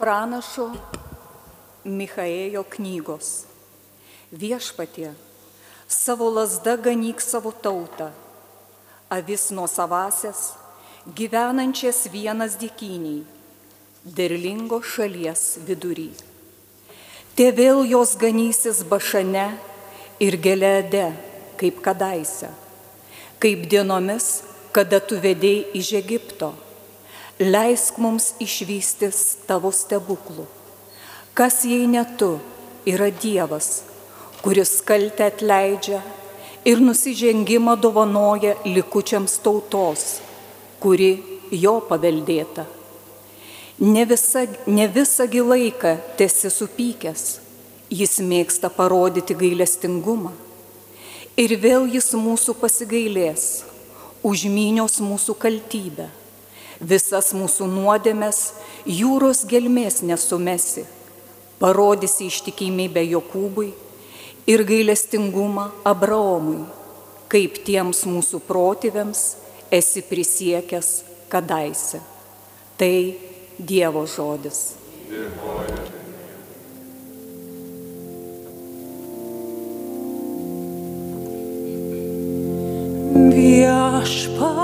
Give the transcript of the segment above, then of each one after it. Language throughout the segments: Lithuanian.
pranašo Michaėjo knygos. Viešpatie, savo lasda ganyk savo tautą, avis nuo savasias, gyvenančias vienas dėkiniai, derlingo šalies vidury. Te vėl jos ganysis bašane ir gelede, kaip kadaise, kaip dienomis, kada tu vedėjai iš Egipto leisk mums išvystis tavo stebuklų. Kas jei ne tu yra Dievas, kuris kaltę atleidžia ir nusižengimą dovanoja likučiams tautos, kuri jo paveldėta. Ne, visa, ne visą laiką tesi supykęs, jis mėgsta parodyti gailestingumą. Ir vėl jis mūsų pasigailės, užmynios mūsų kaltybę visas mūsų nuodėmes jūros gelmės nesumesi, parodysi ištikimybę Jokūbui ir gailestingumą Abraomui, kaip tiems mūsų protėviams esi prisiekęs kadaise. Tai Dievo žodis. Dėkoju. Viešpač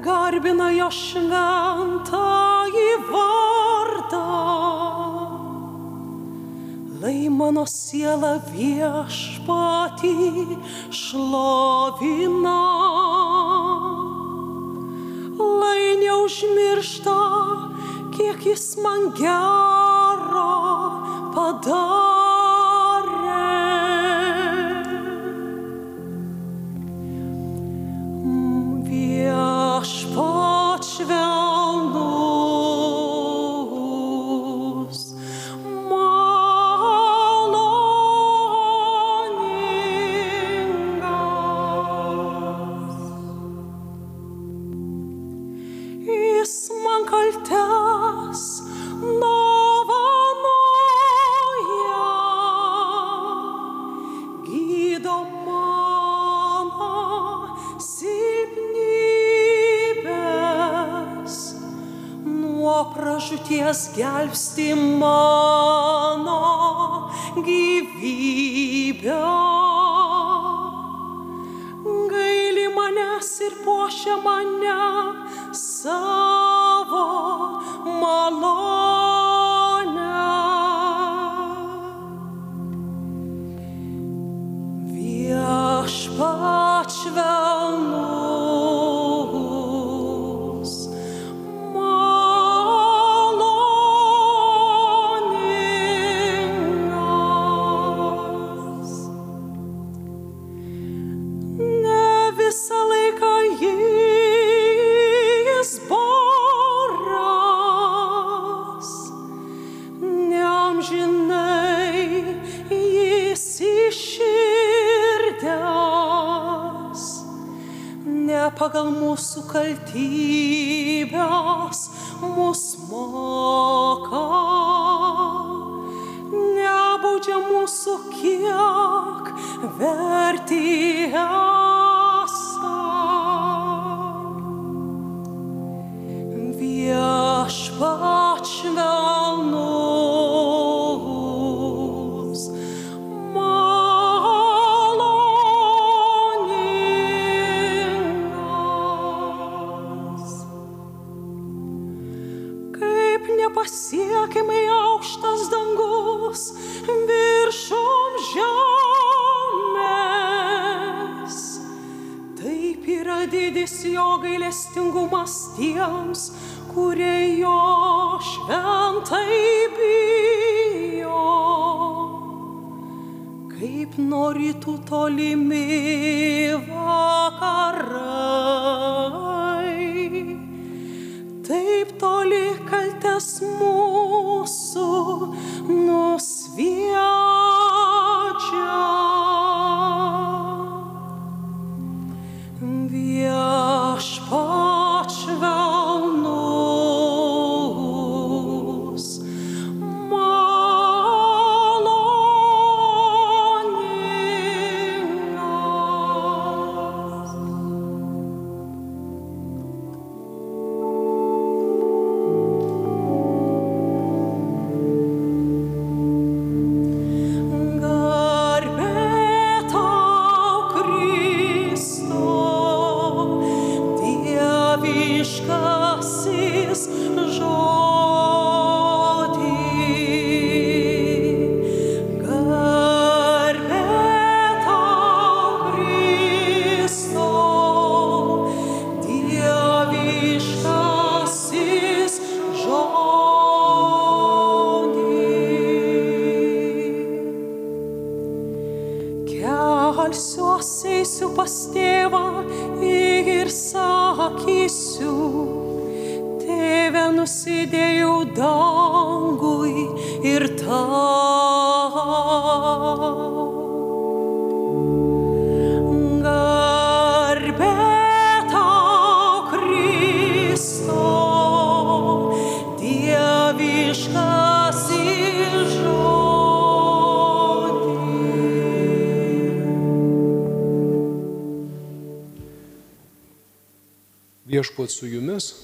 garbina jo šventą į vardą. Lai mano siela viešpatį šlovina, lai neužmiršta, kiek jis man gero gelbsti mano gyvybę. Gaili manęs ir puošia mane savo pagal mūsų kaltybės mus moka. Nebaudžia mūsų kiek vertėja. Nepasiekiamai aukštas dangus viršum žemės. Taip yra didis jo gailestingumas tiems, kurie jo šventai bijo. kaip norėtų tolimi vakarai, taip toli kas mūsu nosviež. Viešpat su jumis.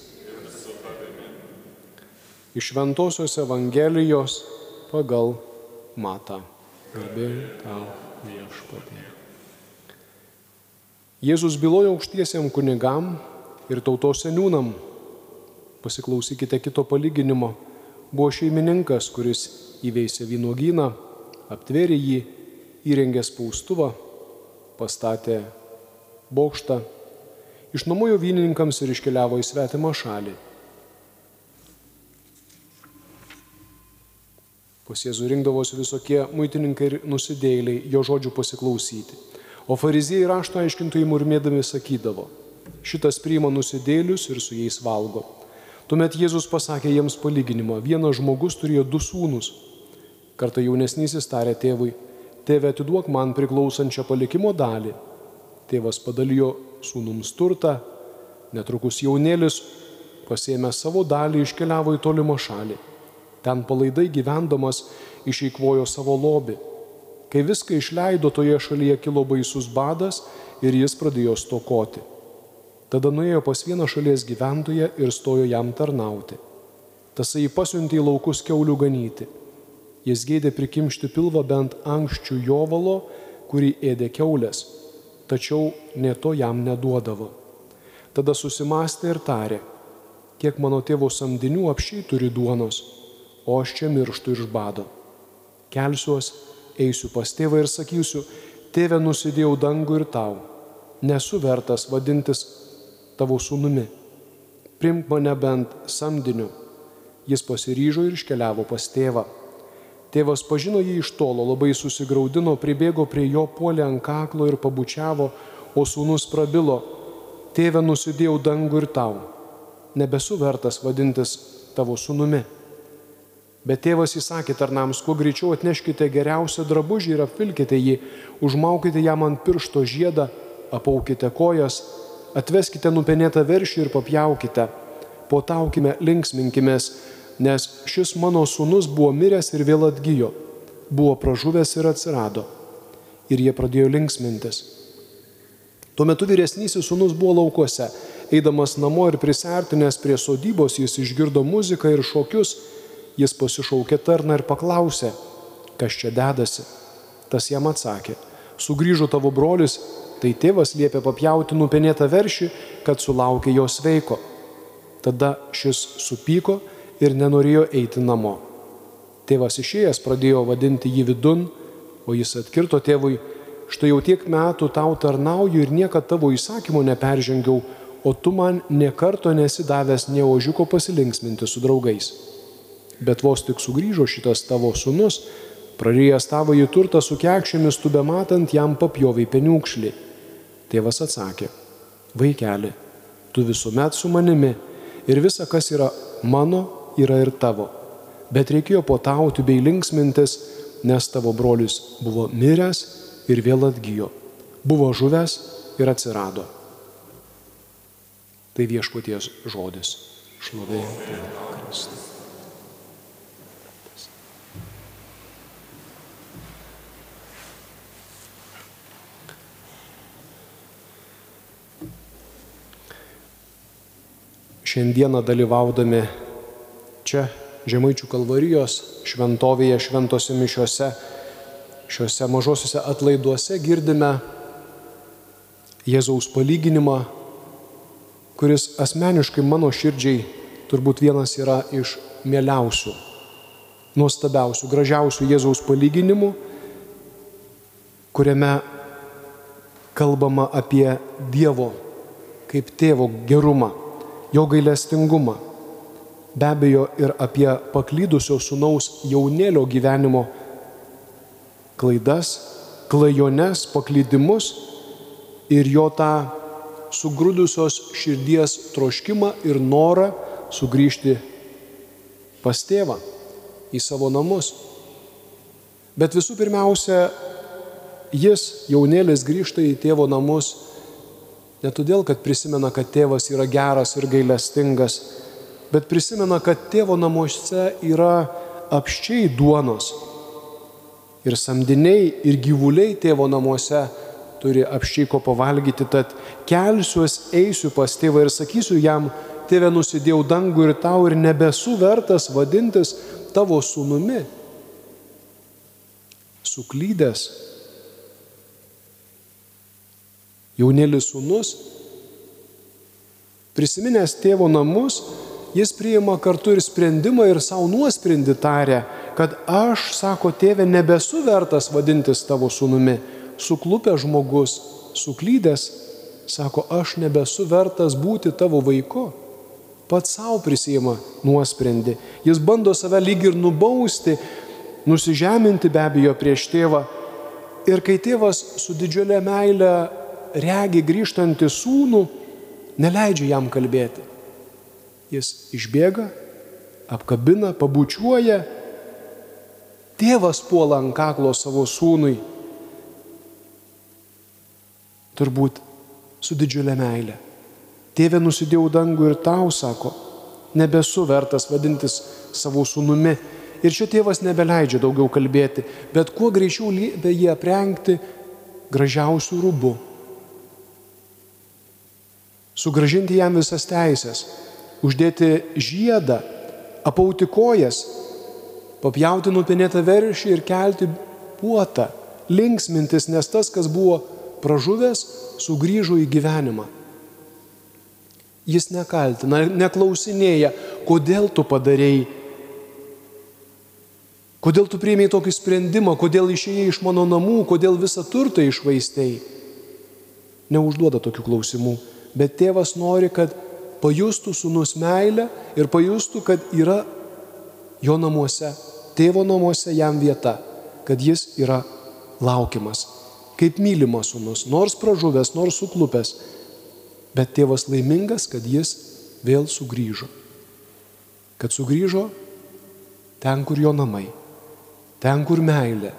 Iš Ventosios Evangelijos pagal Mata. Garbė tau viešpatie. Jėzus bylojo aukštiesiam kunigam ir tautos seniūnam. Pasiklausykite kito palyginimo. Buvo šeimininkas, kuris įveisė vynogyną, aptvėrė jį, įrengė spaustuvą, pastatė bokštą išnuomojo vynininkams ir iškeliavo į svetimą šalį. Pas Jėzų rinkdavosi visokie muitininkai ir nusidėjėliai jo žodžių pasiklausyti. O fariziejai rašto aiškintojai murmėdami sakydavo, šitas priima nusidėlius ir su jais valgo. Tuomet Jėzus pasakė jiems palyginimą, vienas žmogus turėjo du sūnus. Kartą jaunesnysis tarė tėvui, tėve atiduok man priklausančią palikimo dalį. Tėvas padalijo sūnums turtą, netrukus jaunėlis pasėmė savo dalį iškeliavo į tolimą šalį. Ten palaidai gyvendamas išeikvojo savo lobį. Kai viską išleido, toje šalyje kilo baisus badas ir jis pradėjo stokoti. Tada nuėjo pas vieną šalies gyventoją ir stojo jam tarnauti. Tasai pasiuntė į laukus keulių ganyti. Jis gėdė prikimšti pilvą bent ankščių jovalo, kurį ėdė keulės, tačiau ne to jam neduodavo. Tada susimastė ir tarė, kiek mano tėvo samdinių apšiai turi duonos, o aš čia mirštu iš bado. Kelsiuos, eisiu pas tėvą ir sakysiu, tėve nusidėjau dangų ir tau, nesu vertas vadintis tavo sūnumi. Primk mane bent samdiniu. Jis pasiryžo ir iškeliavo pas tėvą. Tėvas pažino jį iš tolo, labai susigaudino, pribėgo prie jo, puolė ant kaklo ir pabučiavo, o sūnus prabilo, tėve nusidėjau dangų ir tau, nebesu vertas vadintis tavo sūnumi. Bet tėvas įsakė tarnams, kuo greičiau atneškite geriausią drabužį ir apvilkite jį, užmaukite jam ant piršto žiedą, apaukite kojas, atveskite nupenėtą veršį ir papjaukite, potaukime, linksminkimės, nes šis mano sūnus buvo miręs ir vėl atgyjo, buvo pražuvęs ir atsirado. Ir jie pradėjo linksmintis. Tuo metu vyresnysis sūnus buvo laukuose. Eidamas namo ir prisertinęs prie sodybos, jis išgirdo muziką ir šokius. Jis pasišaukė tarną ir paklausė, kas čia dedasi. Tas jam atsakė, sugrįžo tavo brolis, tai tėvas liepė papjauti nupenėtą veršį, kad sulaukė jo sveiko. Tada šis supyko ir nenorėjo eiti namo. Tėvas išėjęs pradėjo vadinti jį vidun, o jis atkirto tėvui, štai jau tiek metų tau tarnauju ir niekada tavo įsakymo neperžengiau, o tu man niekarto nesi davęs ne ožiuko pasilinksminti su draugais. Bet vos tik sugrįžo šitas tavo sunus, Prarijęs tavo į turtą su kekšėmis, tu be matant jam papjovai peniukšlį. Tėvas atsakė, vaikeli, tu visuomet su manimi ir visa, kas yra mano, yra ir tavo. Bet reikėjo potauti bei linksmintis, nes tavo brolis buvo miręs ir vėl atgyjo. Buvo žuvęs ir atsirado. Tai viešpaties žodis. Šlovė Kristui. Šiandieną dalyvaudami čia Žemaičių kalvarijos šventovėje, šventose mišiuose, šiuose mažosiuose atlaiduose girdime Jėzaus palyginimą, kuris asmeniškai mano širdžiai turbūt vienas yra iš mieliausių, nuostabiausių, gražiausių Jėzaus palyginimų, kuriame kalbama apie Dievo kaip tėvo gerumą, jo gailestingumą be abejo ir apie paklydusio sunaus jaunėlio gyvenimo klaidas, klajones, paklydimus ir jo tą sugrūdusios širdies troškimą ir norą sugrįžti pas tėvą į savo namus. Bet visų pirmiausia, jis, jaunėlis, grįžta į tėvo namus ne todėl, kad prisimena, kad tėvas yra geras ir gailestingas, bet prisimena, kad tėvo namuose yra apščiai duonos. Ir samdiniai, ir gyvuliai tėvo namuose turi apščiai ko pavalgyti, tad kelsiuos, eisiu pas tėvą ir sakysiu jam, tėve nusidėjau dangų ir tau ir nebesu vertas vadintis tavo sūnumi. Suklydęs. Jaunėlis sūnus, prisiminęs tėvo namus, jis priima kartu ir sprendimą ir savo nuosprendį tarė, kad aš, sako tėve, nebesu vertas vadintis tavo sūnumi. Suklupęs žmogus, suklydęs, sako, aš nebesu vertas būti tavo vaiku. Pats savo prisima nuosprendį. Jis bando save lyg ir nubausti, nusižeminti be abejo prieš tėvą. Ir kai tėvas su didžiulė meile regi grįžtantį sūnų, neleidžia jam kalbėti. Jis išbėga, apkabina, pabučiuoja, tėvas puola ant kaklo savo sūnui. Turbūt su didžiulė meilė. Tėvė nusidėjau dangų ir tau, sako, nebesu vertas vadintis savo sūnumi. Ir čia tėvas nebeleidžia daugiau kalbėti, bet kuo greičiau liepia jį aprengti gražiausių rūbų. Sugražinti jam visas teisės, uždėti žiedą, apauti kojas, papjauti nupinėtą veršį ir kelti puotą, linksmintis, nes tas, kas buvo pražuvęs, sugrįžo į gyvenimą. Jis nekaltina, neklausinėja, kodėl tu padarėjai, kodėl tu priėmėjai tokį sprendimą, kodėl išėjai iš mano namų, kodėl visą turtą išvaistėjai. Neužduoda tokių klausimų, bet tėvas nori, kad pajustų sunus meilę ir pajustų, kad yra jo namuose, tėvo namuose jam vieta, kad jis yra laukiamas, kaip mylimas sunus, nors pražuvęs, nors suklupęs, bet tėvas laimingas, kad jis vėl sugrįžo. Kad sugrįžo ten, kur jo namai, ten, kur meilė,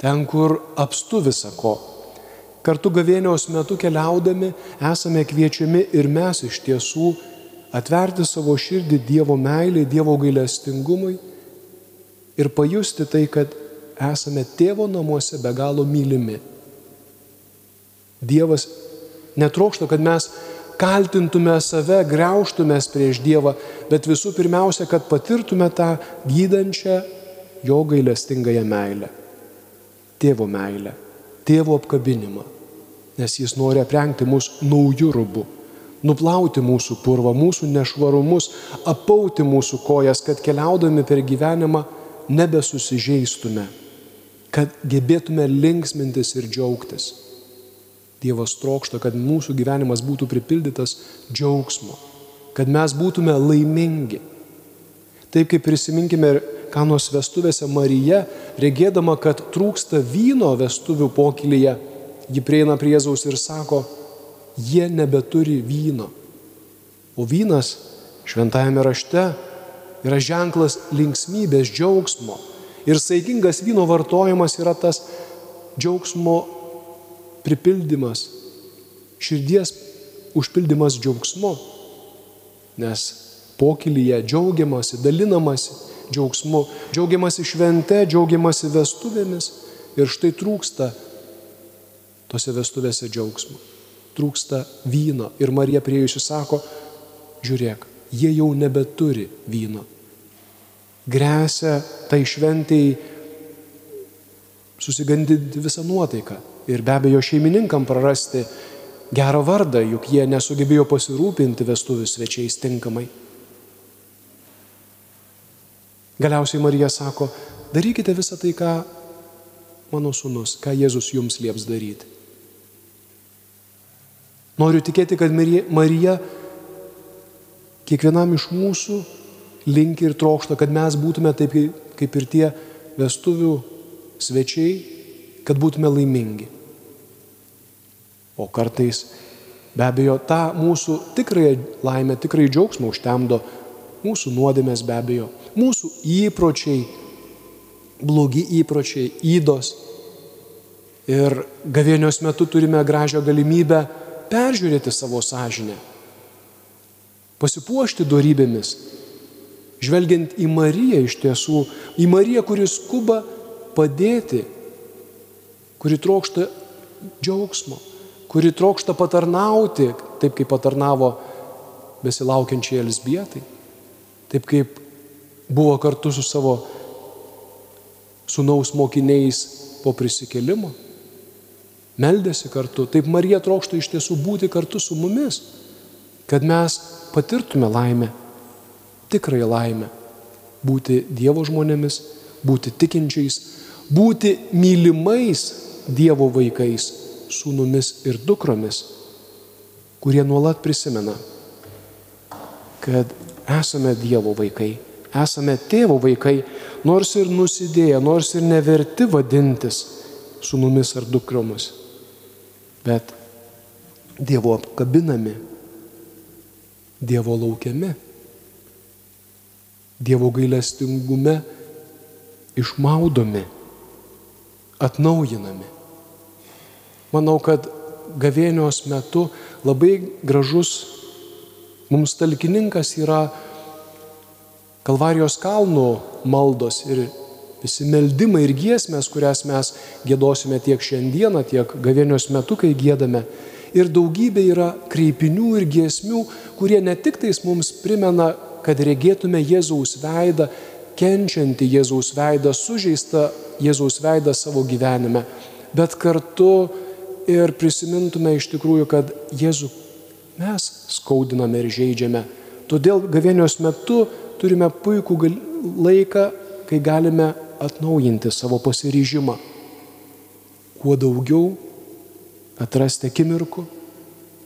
ten, kur apstu visako, Kartu gavėnios metu keliaudami esame kviečiami ir mes iš tiesų atverti savo širdį Dievo meilį, Dievo gailestingumui ir pajusti tai, kad esame tėvo namuose be galo mylimi. Dievas netrokšta, kad mes kaltintume save, greuštumės prieš Dievą, bet visų pirmiausia, kad patirtume tą gydančią jo gailestingąją meilę. Tėvo meilę tėvo apkabinimą, nes jis nori aprengti mus naujų rūbų, nuplauti mūsų purvą, mūsų nešvarumus, apauti mūsų kojas, kad keliaudami per gyvenimą nebesusižeistume, kad gebėtume linksmintis ir džiaugtis. Dievas trokšta, kad mūsų gyvenimas būtų pripildytas džiaugsmo, kad mes būtume laimingi. Taip kaip prisiminkime kanos vestuvėse Marija, regėdama, kad trūksta vyno vestuvių pokylyje, ji prieina prie Jėzaus ir sako, jie nebeturi vyno. O vynas šventajame rašte yra ženklas linksmybės, džiaugsmo. Ir saikingas vyno vartojimas yra tas džiaugsmo pripildymas, širdies užpildymas džiaugsmu. Nes pokylyje džiaugiamasi, dalinamasi džiaugsmu, džiaugiamasi švente, džiaugiamasi vestuvėmis. Ir štai trūksta tose vestuvėse džiaugsmo. Trūksta vyno. Ir Marija priejusi sako, žiūrėk, jie jau nebeturi vyno. Gresia tai šventijai susigandinti visą nuotaiką ir be abejo šeimininkam prarasti gerą vardą, juk jie nesugebėjo pasirūpinti vestuvių svečiais tinkamai. Galiausiai Marija sako, darykite visą tai, ką mano sunus, ką Jėzus jums lieps daryti. Noriu tikėti, kad Marija kiekvienam iš mūsų linki ir trokšta, kad mes būtume taip kaip ir tie vestuvių svečiai, kad būtume laimingi. O kartais be abejo tą mūsų tikrąją laimę, tikrai džiaugsmą užtemdo mūsų nuodėmės be abejo, mūsų įpročiai, blogi įpročiai, įdos. Ir gavėnios metu turime gražią galimybę peržiūrėti savo sąžinę. Pasipuošti darybėmis, žvelgiant į Mariją iš tiesų, į Mariją, kuris skuba padėti, kuri trokšta džiaugsmo, kuri trokšta patarnauti, taip kaip patarnavo besilaukiančiai Elsbietai, taip kaip buvo kartu su savo sunaus mokiniais po prisikelimo, meldėsi kartu, taip Marija trokšta iš tiesų būti kartu su mumis, kad mes patirtume laimę, tikrąją laimę, būti Dievo žmonėmis, būti tikinčiais, būti mylimais Dievo vaikais, sūnumis ir dukromis, kurie nuolat prisimena, kad esame Dievo vaikai, esame tėvo vaikai, nors ir nusidėję, nors ir neverti vadintis sūnumis ar dukromis, bet Dievo apkabinami Dievo laukiami, Dievo gailestingume išmaudomi, atnaujinami. Manau, kad gavėnios metu labai gražus mums talkininkas yra Kalvarijos kalnų maldos ir visi meldimai ir giesmės, kurias mes gėdosime tiek šiandieną, tiek gavėnios metu, kai gėdame ir daugybė yra kreipinių ir giesmių, kurie ne tik tais mums primena, kad regėtume Jėzaus veidą, kenčiantį Jėzaus veidą, sužeistą Jėzaus veidą savo gyvenime, bet kartu ir prisimintume iš tikrųjų, kad Jėzų mes skaudiname ir žaidžiame. Todėl gavėnios metu turime puikų laiką, kai galime atnaujinti savo pasiryžimą. Kuo daugiau atrasti akimirkų,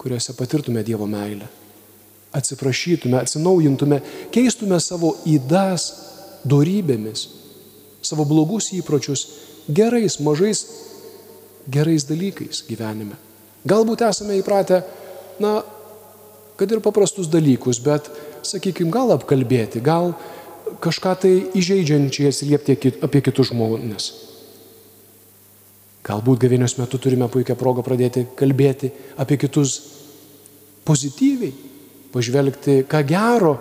kuriuose patirtume Dievo meilę. Atsiprašytume, atsinaujintume, keistume savo įdas dorybėmis, savo blogus įpročius gerais, mažais, gerais dalykais gyvenime. Galbūt esame įpratę, na, kad ir paprastus dalykus, bet, sakykime, gal apkalbėti, gal kažką tai įžeidžiančiai atsiliepti apie kitus žmonės. Galbūt gavėnios metu turime puikią progą pradėti kalbėti apie kitus pozityviai, pažvelgti, ką gero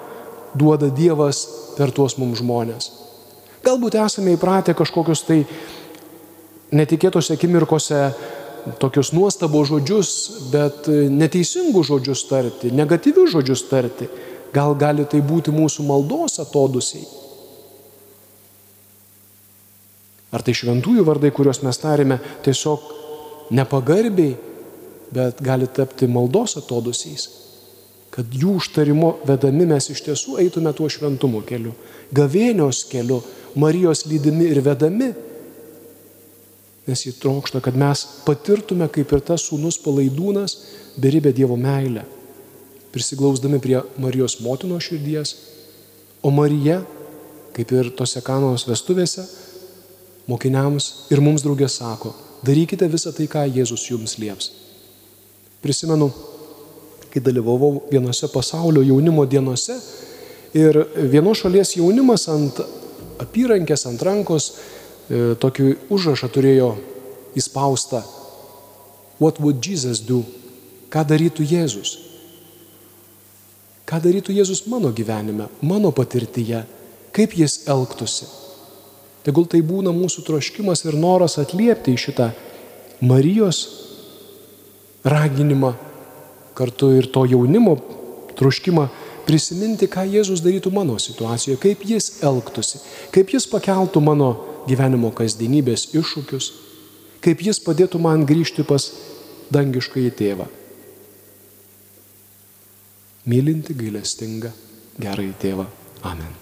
duoda Dievas per tuos mums žmonės. Galbūt esame įpratę kažkokius tai netikėtose akimirkose tokius nuostabos žodžius, bet neteisingus žodžius tarti, negatyvius žodžius tarti. Gal gali tai būti mūsų maldos atodusiai. Ar tai šventųjų vardai, kuriuos mes tarėme tiesiog nepagarbiai, bet gali tapti maldos atodusiais. Kad jų užtarimo vedami mes iš tiesų eitume tuo šventumo keliu, gavėnios keliu, Marijos lydimi ir vedami. Nes jį trokšta, kad mes patirtume kaip ir tas sūnus palaidūnas beribę Dievo meilę, prisiglausdami prie Marijos motinos širdies, o Marija kaip ir tose kanos vestuvėse, mokiniams ir mums draugė sako, darykite visą tai, ką Jėzus jums lieps. Prisimenu, kai dalyvavau vienose pasaulio jaunimo dienose ir vienos šalies jaunimas ant apyrankės, ant rankos tokį užrašą turėjo įspaustą What would Jesus do? Ką darytų Jėzus? Ką darytų Jėzus mano gyvenime, mano patirtyje, kaip jis elgtųsi. Tegul tai būna mūsų troškimas ir noras atliepti į šitą Marijos raginimą, kartu ir to jaunimo troškimą prisiminti, ką Jėzus darytų mano situacijoje, kaip jis elgtųsi, kaip jis pakeltų mano gyvenimo kasdienybės iššūkius, kaip jis padėtų man grįžti pas dangišką į tėvą. Mylinti, gailestinga, gerą į tėvą. Amen.